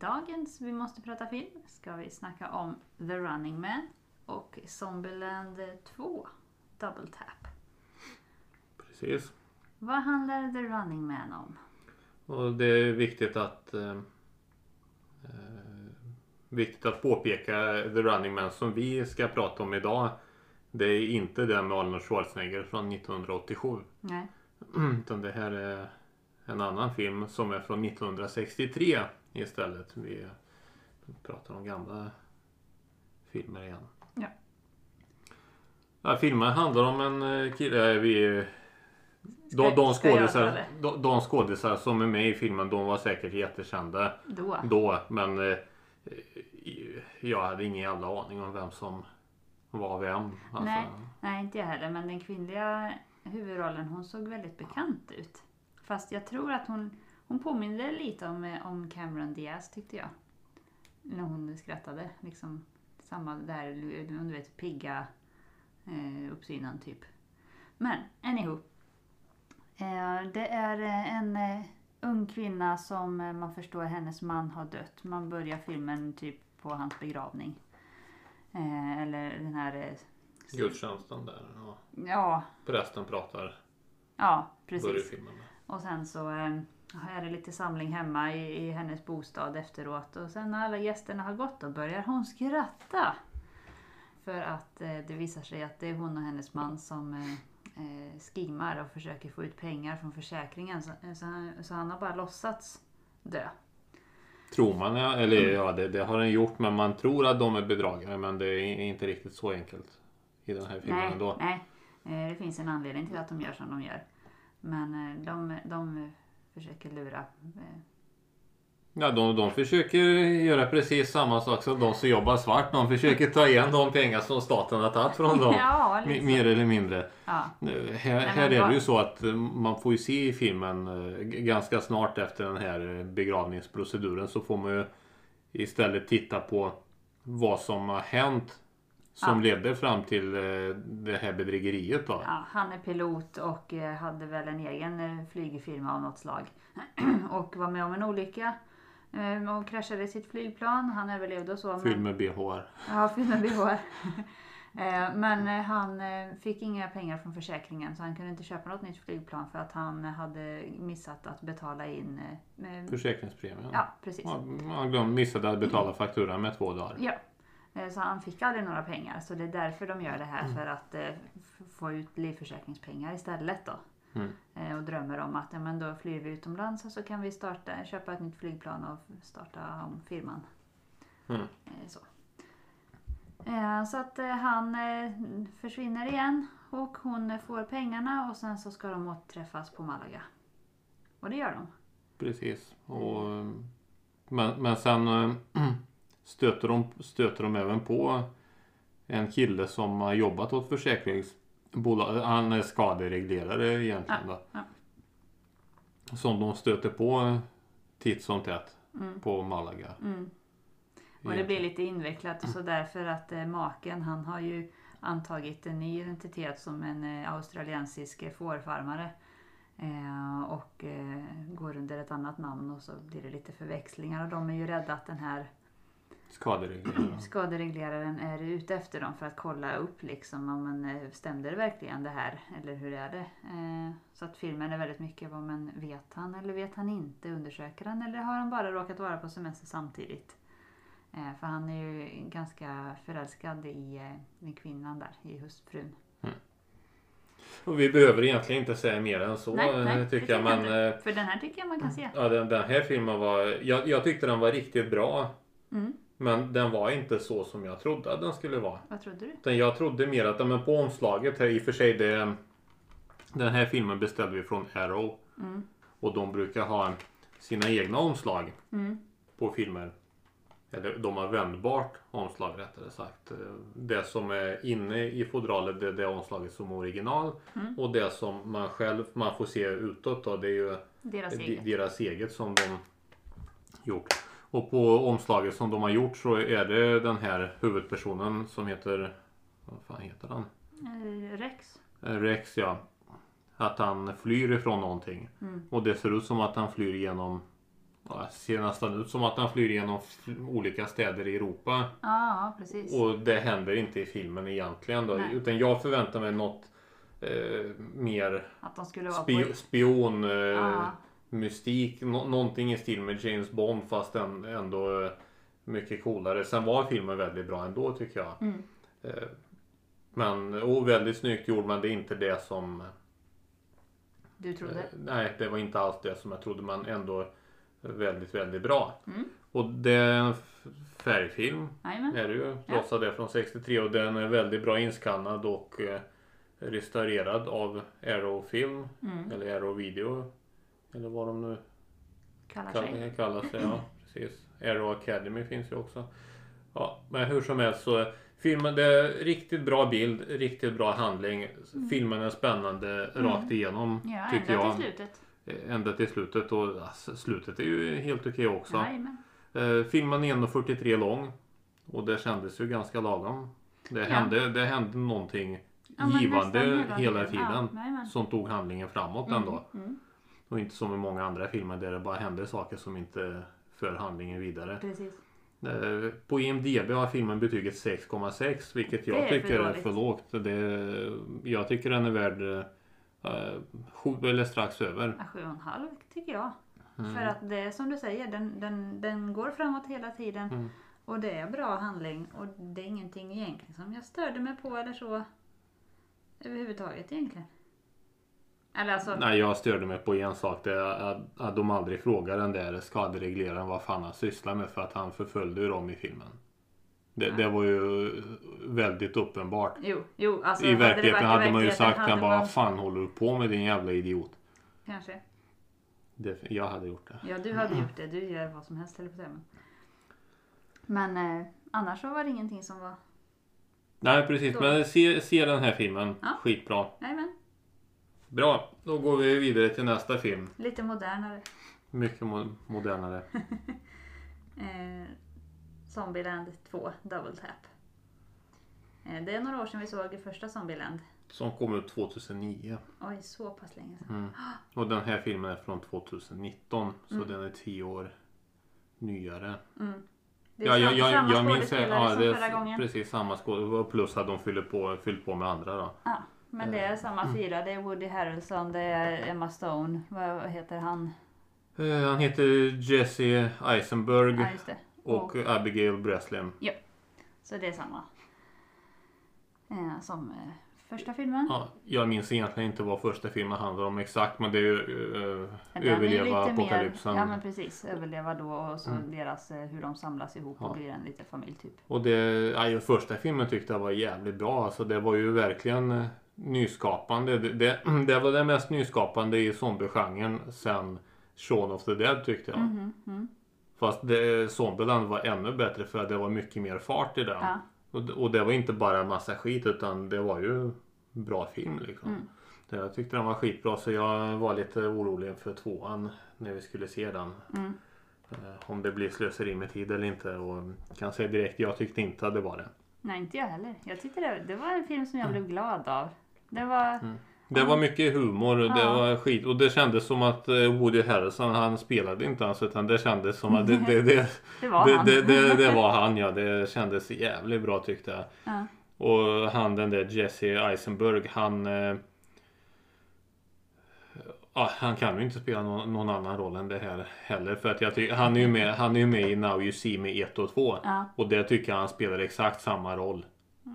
dagens Vi måste prata film ska vi snacka om The Running Man och Zombieland 2 Double Tap. Precis. Vad handlar The Running Man om? Och det är viktigt att eh, eh, viktigt att påpeka The Running Man som vi ska prata om idag. Det är inte den med Arnold Schwarzenegger från 1987. Nej. Utan det här är en annan film som är från 1963 istället. Vi pratar om gamla filmer igen. Ja. Ja, filmen handlar om en eh, kille. Vi, de, de, skådisar, de, de skådisar som är med i filmen de var säkert jättekända Då? då. Men eh, jag hade ingen jävla aning om vem som var vem. Alltså, Nej. Nej, inte jag heller. Men den kvinnliga huvudrollen hon såg väldigt bekant ut. Fast jag tror att hon, hon påminner lite om, eh, om Cameron Diaz tyckte jag. När hon skrattade. Liksom samma där, du vet, pigga eh, uppsynen typ. Men anywho. Eh, det är eh, en eh, ung kvinna som eh, man förstår hennes man har dött. Man börjar filmen typ på hans begravning. Eh, eller den här... Gudstjänsten där. Ja. ja, Prästen pratar. ja, Börjar precis. filmen med. Och sen så eh, är lite samling hemma i, i hennes bostad efteråt. Och sen när alla gästerna har gått då börjar hon skratta. För att eh, det visar sig att det är hon och hennes man som eh, eh, skimmar och försöker få ut pengar från försäkringen. Så, så, han, så han har bara låtsats dö. Tror man, ja, eller ja det, det har den gjort men man tror att de är bedragare men det är inte riktigt så enkelt i den här filmen Nej, ändå. nej. Eh, det finns en anledning till att de gör som de gör. Men eh, de, de försöker lura. Eh, Ja, de, de försöker göra precis samma sak som de som jobbar svart. De försöker ta igen de pengar som staten har tagit från dem. ja, liksom. mer eller mindre. ja. Här, här är det ju så att eh, man får ju se i filmen eh, ganska snart efter den här begravningsproceduren så får man ju istället titta på vad som har hänt som ledde fram till eh, det här bedrägeriet då. Ja, han är pilot och eh, hade väl en egen eh, flygfirma av något slag. och var med om en olycka. Och kraschade sitt flygplan. Han överlevde och så. men- Fylld med BHR. Ja, fylld med BH. Eh, Men han fick inga pengar från försäkringen så han kunde inte köpa något nytt flygplan för att han hade missat att betala in. Försäkringspremien. Ja, precis. Glömde, missade att betala fakturan med två dagar. Ja, så han fick aldrig några pengar. Så det är därför de gör det här för att eh, få ut livförsäkringspengar istället då. Mm. Eh, Och drömmer om att ja, men då flyr vi utomlands och så kan vi starta, köpa ett nytt flygplan och starta om firman. Mm. Eh, Så. Eh, så att eh, han eh, försvinner igen och hon eh, får pengarna och sen så ska de återträffas på Malaga. Och det gör de. Precis. Och, men, men sen eh, stöter de, stöter de även på en kille som har jobbat åt försäkringsbolag. Han är skadereglerare egentligen. Då. ja. Som de stöter på titt som tätt Mm. på Malaga. Mm. Och det blir lite invecklat och så därför att eh, maken han har ju antagit en ny identitet som en eh, australiensisk eh, fårfarmare. Eh, och eh, går under ett annat namn och så blir det lite förväxlingar och de är ju rädda att den här Skadereglerare. skaderegleraren är ute efter dem för att kolla upp liksom om man eh, stämde det verkligen det här eller hur är det? Eh, så att filmen är väldigt mycket vad man vet han eller vet han inte? Undersöker han eller har han bara råkat vara på semester samtidigt? Eh, för han är ju ganska förälskad i den kvinnan där, i hustrun. Och vi behöver egentligen inte säga mer än så Nej, nej, tycker jag. Inte. eh, För den här tycker jag man kan se. ja, den, den här filmen var... Jag, jag tyckte den var riktigt bra. Mm. Men den var inte så som jag trodde att den skulle vara. Vad trodde du? Utan jag trodde mer att, men på omslaget här, i och för sig det, Den här filmen beställde vi från Arrow. Mm. Och de brukar ha sina egna omslag Mm. på filmer. Eller de har vändbart omslag rättare sagt. Det som är inne i fodralet det är det omslaget som är original. Mm. Och det som man själv man får se utåt då, det är ju Deras de- eget. deras eget som de gjort. Och på omslaget som de har gjort så är det den här huvudpersonen som heter Vad fan heter han? Eh, Rex. Eh, Rex ja. Att han flyr ifrån någonting. Mm. Och det ser ut som att han flyr genom ja, ser nästan ut som att han flyr genom olika städer i Europa. Ja, precis. Och det händer inte i filmen egentligen då. Nej. Utan jag förväntar mig något eh, mer Att de skulle vara spi- på... spion, eh. Mystik, nå- någonting i stil med James Bond fast en, ändå eh, mycket coolare. Sen var filmen väldigt bra ändå tycker jag. Mm. Eh, men, och väldigt snyggt gjord men det är inte det som Du trodde? Eh, Nej, det var inte alls det som jag trodde men ändå väldigt, väldigt bra. Mm. Och det är en färgfilm Jajamän. är det ju. Trots att det från 63 och den är väldigt bra inskannad och restaurerad av Arrow Film Mm. eller Arrow Video. Eller vad de nu Kallar sig. kall- kallar sig. Ja, precis. Arrow Academy finns ju också. Ja, men hur som helst så filmen det är riktigt bra bild, riktigt bra handling. Filmen är spännande rakt igenom Mm. Ja, tycker ända jag. till slutet. Eh, Ända till slutet och alltså, slutet är ju helt okej också. Jajamän. Eh, filmen är 1.43 lång och det kändes ju ganska lagom. Det Ja. hände, det hände någonting Ja, givande hela tiden. Ja, som tog handlingen framåt ändå. Mm. Och inte som i många andra filmer där det bara hände saker som inte för handlingen vidare. Precis. Eh, På IMDB har filmen betyget 6,6 vilket jag tycker är för lågt. Det, jag tycker den är värd eh, sju eller strax över. Ja, Sju och en halv tycker jag. Mm. För att det är som du säger, den, den, den går framåt hela tiden. Mm. Och det är bra handling. Och det är ingenting egentligen som jag störde mig på eller så. Överhuvudtaget egentligen. Eller alltså, Nej, jag störde mig på en sak. Det är att, att de aldrig frågar den där skaderegleraren vad fan han sysslar med för att han förföljde ju dem i filmen. Det, det var ju väldigt uppenbart. jo, jo, alltså. I hade verkligheten i hade man ju sagt hade han bara vad fan håller du på med din jävla idiot. Kanske. Det, jag hade gjort det. Ja, du hade gjort det. Du gör vad som helst, jag på. Men Men eh, annars så var det ingenting som var... Nej precis, Så. men se, se den här filmen. Ja. Skitbra. Men, Bra, då går vi vidare till nästa film. lite modernare. Mycket mo- modernare. Eh, Zombieland 2, Double Tap. Eh, det är några år sedan vi såg första Zombieland. Som kom ut 2009. Oj, så pass länge sedan. Mm. Och den här filmen är från 2019. Så Mm. den är 10 år nyare. Mm. Det är Ja, jag, jag, samma jag minns ja, det är precis samma skådespelare. Plus att de fyller på, fyllt på med andra då. Ja, men det är samma Mm. fyra. Det är Woody Harrelson, det är Emma Stone. Vad heter han? Eh, Han heter Jesse Eisenberg Ja, det. och Abigail Breslin. Så det är samma. Eh, som eh, första filmen. Ja, jag minns egentligen inte vad första filmen handlar om exakt men det är ju eh, Den är överleva lite mer- apokalypsen. Ja men precis, överleva då och så Mm. deras, eh, hur de samlas ihop Ja. och blir en liten familj typ. Och det, ja, första filmen tyckte jag var jävligt bra. Alltså det var ju verkligen eh, nyskapande. Det, det, det var det mest nyskapande i zombiegenren sen Shaun of the Dead tyckte jag. Mhm, mm. Fast det, Zombieland var ännu bättre för att det var mycket mer fart i den. Ja. Och, det- och det var inte bara massa skit utan det var ju bra film liksom. Mm. Jag tyckte den var skitbra så jag var lite orolig för tvåan när vi skulle se den. Mm. Eh, Om det blir slöseri med tid eller inte. Och kan säga direkt, jag tyckte inte att det var det. Nej inte jag heller. Jag tyckte det, det var en film som jag blev glad av. Det var... Mm. Det var mycket humor och det Ja. var skit. Och det kändes som att eh, Woody Harrelson han spelade inte ens utan det kändes som att det, det, det, Det var det, han. det, var han ja. Det kändes jävligt bra tyckte jag. Ja. Och han den där Jesse Eisenberg han eh, Ja, han kan ju inte spela någon, någon annan roll än det här heller. För att jag tycker, han är ju med, han är ju med i Now You See Me 1 och 2. Ja. Och det tycker jag han spelar exakt samma roll.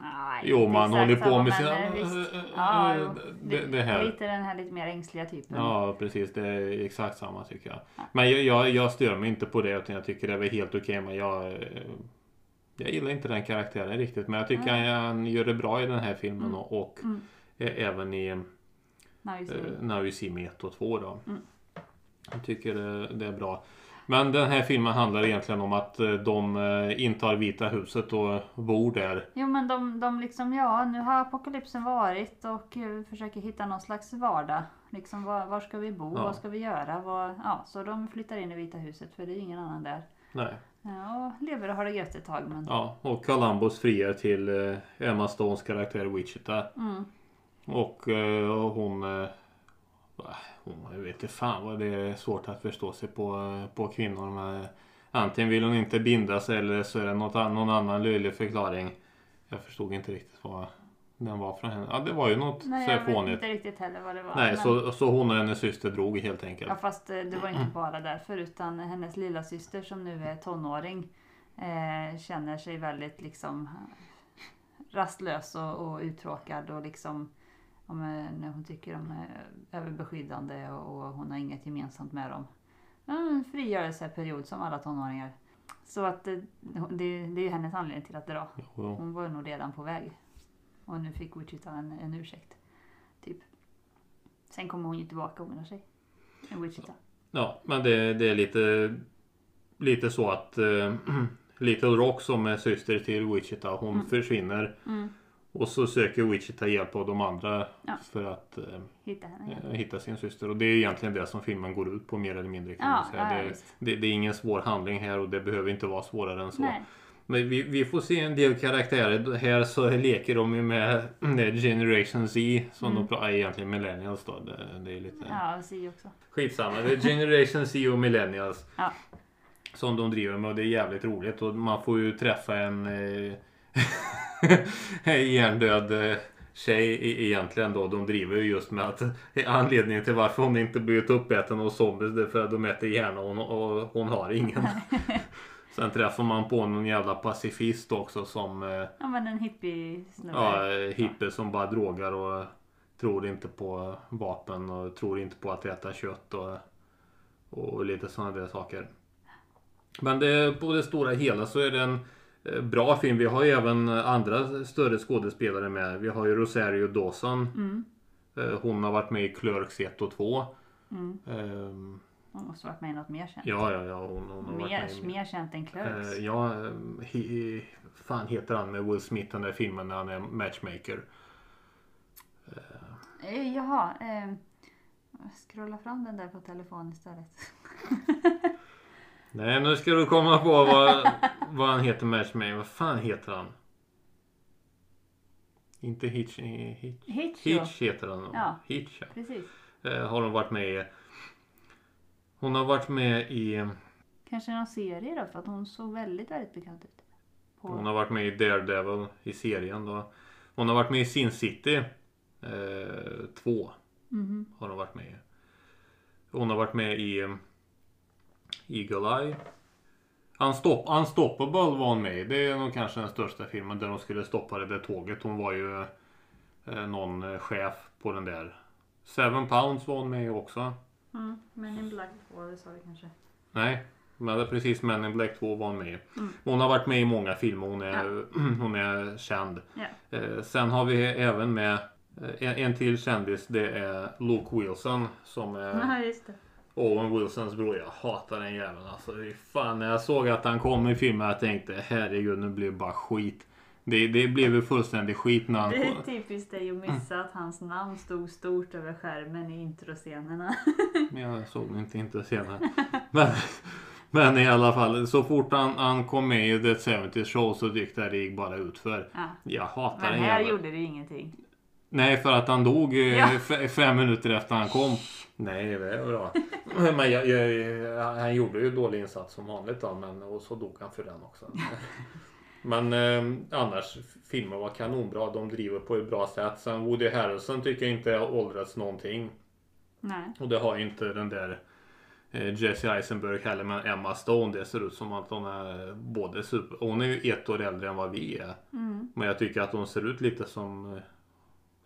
Nej, Jo, man håller på med sina- eh, eh, Ja, eh, det- det här. Lite den här lite mer ängsliga typen. Ja precis, det är exakt samma tycker jag. Ja. Men jag, jag, jag stör mig inte på det utan jag tycker det är helt okej men jag eh, Jag gillar inte den karaktären riktigt men jag tycker Nej. han, gör det bra i den här filmen Mm. och, och Mm. eh, även i eh, Now you see me. See Me 1 och 2 då. Mm. Jag tycker det, det är bra. Men den här filmen handlar egentligen om att eh, de eh, intar Vita huset och bor där. Jo men de, de liksom, ja nu har apokalypsen varit och eh, försöker hitta någon slags vardag. Liksom var, var ska vi bo? Ja. Vad ska vi göra? Vad, ja, så de flyttar in i Vita huset för det är ingen annan där. Nej. Ja, och lever och har det gött ett tag men... Ja, och Columbus friar till Emma Stones karaktär Wichita. Mm, Och eh, hon, hon jag vet inte fan vad det är svårt att förstå sig på, på kvinnor. Men antingen vill hon inte binda sig eller så är det något, någon annan löjlig förklaring. Jag förstod inte riktigt vad den var från henne. Ja det var ju något Nej, så jag här vet fånigt. inte riktigt heller vad det var. Nej men- så, så hon och hennes syster drog helt enkelt. Ja fast eh, det var inte bara därför utan hennes lilla syster som nu är tonåring eh, känner sig väldigt liksom rastlös och, och uttråkad och liksom om, eh, när hon tycker de är överbeskyddande och, hon har inget gemensamt med dem. En frigörelseperiod som alla tonåringar. Så att det, det, det är ju hennes anledning till att dra. Hon var nog redan på väg. Och nu fick Wichita en, en ursäkt. Typ. Sen kommer hon ju tillbaka och ångrar sig. En Wichita. Ja, men det, det är lite, lite så att eh, Little Rock som är syster till Wichita, hon Mm. försvinner. Mm. Och så söker Wichita hjälp av de andra Ja. för att eh, Hitta igen. hitta sin syster. Och det är egentligen det som filmen går ut på mer eller mindre. Kan Ja, säga. ja, det, det, det är ingen svår handling här och det behöver inte vara svårare än så. Nej. Men vi, vi får se en del karaktärer. Här så leker de ju med, Generation Z som Mm. de pratar, egentligen millennials då. Det, det är lite... Ja, si också. Skitsamma, det är Generation Z och Millennials. Ja. Som de driver med och det är jävligt roligt och man får ju träffa en eh, hjärndöd eh, tjej e- egentligen då. De driver ju just med att anledningen till varför hon inte blivit uppäten av zombies det är för att de äter hjärna och hon, och hon har ingen. Sen träffar man på någon jävla pacifist också som eh, Ja, men en hippie snubbe. Ja, eh, hippie som bara drogar och tror inte på vapen och tror inte på att äta kött och, och lite sådana där saker. Men det, på det stora hela så är det en eh, bra film. Vi har ju även andra större skådespelare med. Vi har ju Rosario Dawson. Mm. Eh, Hon har varit med i Clerks 1 och 2. Mm. Ehm, Hon måste varit med i något mer känt. Ja, ja, ja. Hon, hon har varit mer, med i... mer känt än Clerks. Eh, ja, eh, he, fan heter han med Will Smith den där filmen när han är matchmaker. Eh, jaha. Eh, scrolla fram den där på telefon istället. Nej, nu ska du komma på vad, vad han heter matchmaker. Vad fan heter han? Inte Hitch. Hitch, Hitch, ja. Hitch heter han. Ja. Hitch, ja. Precis. Eh, har hon varit med i. Hon har varit med i. Kanske någon serie då, för att hon såg väldigt, väldigt bekant ut. På... Hon har varit med i Daredevil i serien då. Hon har varit med i Sin City. Eh, två Mhm. har hon varit med i. Hon har varit med i um, Eagle Eye. Unstop Unstoppable var hon med. Det är nog kanske den största filmen där de skulle stoppa det där tåget. Hon var ju eh, någon eh, chef på den där. Seven Pounds var hon med i också. Mm. Men in Black 2, det sa vi kanske. Nej, men det är precis Men in Black 2 var hon med i. Mm. Hon har varit med i många filmer. Hon är, hon är känd. Ja. Eh, sen har vi även med eh, en, en till kändis. Det är Luke Wilson som är Ja, just det. Owen Wilsons bror. Jag hatar den jäveln alltså. Fan, när jag såg att han kom i filmen jag tänkte herregud nu blir det bara skit. Det, det blev ju fullständig skit när han Det är typiskt dig att missa att hans namn stod stort över skärmen i introscenerna. Men jag såg inte senare. Men, men i alla fall, så fort han, han kom med i The 70 Show så jag det gick bara utför. Ja. Jag hatar Men den här jäveln. gjorde det ingenting. Nej, för att han dog eh, Ja. fem minuter efter han kom. Nej, det är bra. Men jag, jag, han gjorde ju dålig insats som vanligt då, men och så dog han för den också. Men eh, annars, filmen var kanonbra. De driver på ett bra sätt. Sen Woody Harrelson tycker jag inte har åldrats någonting. Nej. Och det har ju inte den där eh, Jesse Eisenberg heller. Men Emma Stone, det ser ut som att hon är både super... Hon är ju ett år äldre än vad vi är. Mm. Men jag tycker att hon ser ut lite som eh,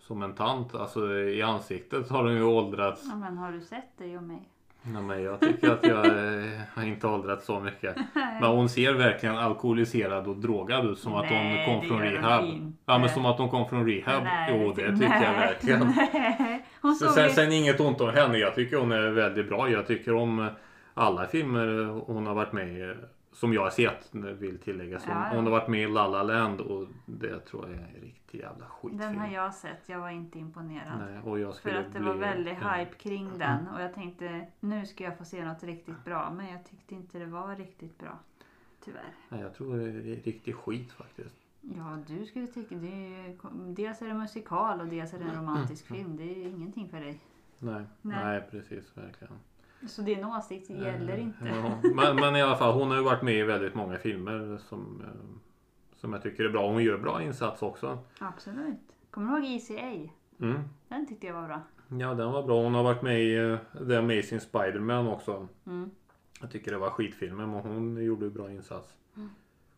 som en tant. Alltså i ansiktet har hon ju åldrats. Ja, men har du sett dig och mig? Nej, men jag tycker att jag eh, har inte åldrats så mycket. Men hon ser verkligen alkoholiserad och drogad ut. Som att Nej, hon kom från rehab. inte. Ja men som att hon kom från rehab. jo det tycker jag verkligen. Nej. Hon såg sen, sen inget ont om henne. Jag tycker hon är väldigt bra. Jag tycker om alla filmer hon har varit med i. Som jag har sett vill tilläggas. Hon, Ja, ja. hon har varit med i La La Land och det tror jag är en riktig jävla skitfilm. Den har jag sett, jag var inte imponerad. Nej, och jag För att det bli, var väldigt hype kring den och jag tänkte nu ska jag få se något riktigt bra men jag tyckte inte det var riktigt bra. Tyvärr. Nej, jag tror det är riktig skit faktiskt. Ja, du skulle tycka det är, ju- dels är det musikal och dels är det en romantisk film. Det är ingenting för dig. Nej, Nej. nej. precis verkligen. Så din åsikt gäller Eh, inte. Ja. Men, men i alla fall, hon har ju varit med i väldigt många filmer som, eh, som jag tycker är bra. Hon gör bra insats också. Absolut. Kommer du ihåg ECA? Mm. Den tyckte jag var bra. Ja, den var bra. Hon har varit med i eh, The Amazing Spider-Man också. Mm. Jag tycker det var skitfilmer men hon gjorde ju bra insats. Mm.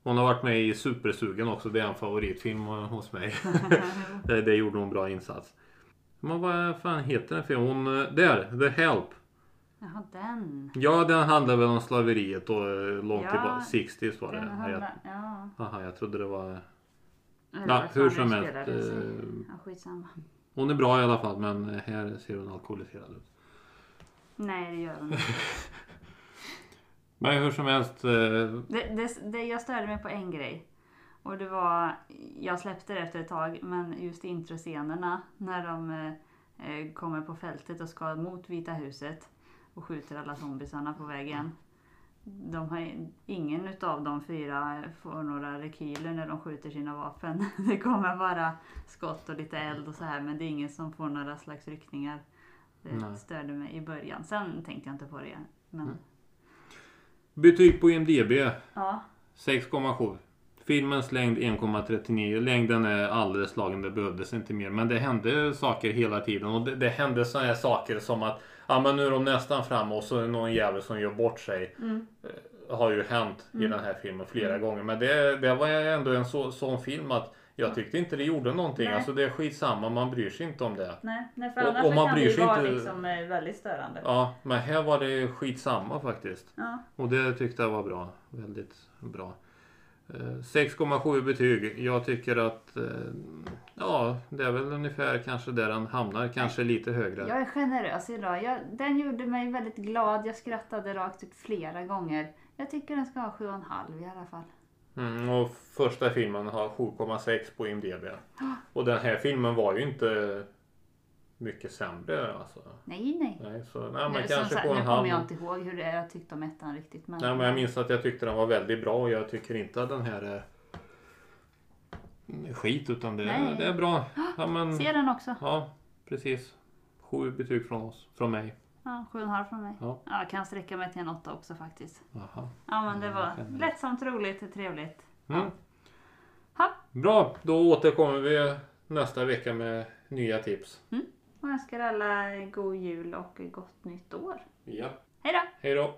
Hon har varit med i Supersugen också. Det är en favoritfilm hos mig. det, det gjorde hon bra insats. Men vad fan heter den filmen? Hon, där! The Help! Jaha, den. Ja, den handlar väl om slaveriet och eh, långt Ja, tillbaka. 60s var det. Handlar... Ja. aha, jag trodde det var... Eller Ja, hur som helst. eh, Ja, skitsamma. Hon är bra i alla fall men här ser hon alkoholiserad ut. Nej, det gör hon inte. Men hur som helst. eh, Det, det, det, jag störde mig på en grej. Och det var, jag släppte det efter ett tag, men just introscenerna när de eh, kommer på fältet och ska mot Vita huset och skjuter alla zombisarna på vägen. De har, ingen utav de fyra får några rekyler när de skjuter sina vapen. Det kommer bara skott och lite eld och så här men det är ingen som får några slags ryckningar. Det Nej. störde mig i början. Sen tänkte jag inte på det. Men, Mm. Betyg på IMDB ja. 6,7. Filmens längd 1,39. Längden är alldeles slagen, det behövdes inte mer. Men det hände saker hela tiden och det, det hände sådana här saker som att Ja men nu är de nästan framme och så är det någon jävel som gör bort sig. Mm. Har ju hänt i den här filmen flera gånger. Men det, det var ändå en så, sån film att jag tyckte inte det gjorde någonting. Nej. Alltså det är skitsamma, man bryr sig inte om det. Nej, nej för Och- annars och så man kan bryr det sig vara inte- liksom eh, väldigt störande. Ja, men här var det skitsamma faktiskt. Ja. Och det tyckte jag var bra. Väldigt bra. Eh, 6,7 i betyg. Jag tycker att eh, ja, det är väl ungefär kanske där den hamnar. Kanske lite högre. Jag är generös idag. Jag, den gjorde mig väldigt glad. Jag skrattade rakt ut flera gånger. Jag tycker den ska ha 7,5 i alla fall. Mm, och första filmen har 7,6 på IMDB. Och den här filmen var ju inte mycket sämre alltså. Nej, nej. Nej, så, nej, nu, som kanske sagt, på nu en kommer halv. jag inte ihåg hur det är jag tyckte om ettan riktigt. Men, Nej, men jag minns att jag tyckte den var väldigt bra och jag tycker inte att den här är skit utan det, Nej. det är bra. Ja, men, Se den också. ja, precis. Sju betyg från oss, från mig. Ja, 7,5 från mig. Ja. Ja, jag kan sträcka mig till en 8 också faktiskt. Aha. Ja, men det Ja, var lättsamt, roligt och trevligt. Mm. Ha. Bra, då återkommer vi nästa vecka med nya tips. Och önskar alla god jul och gott nytt år. Ja, Hej då! hej då!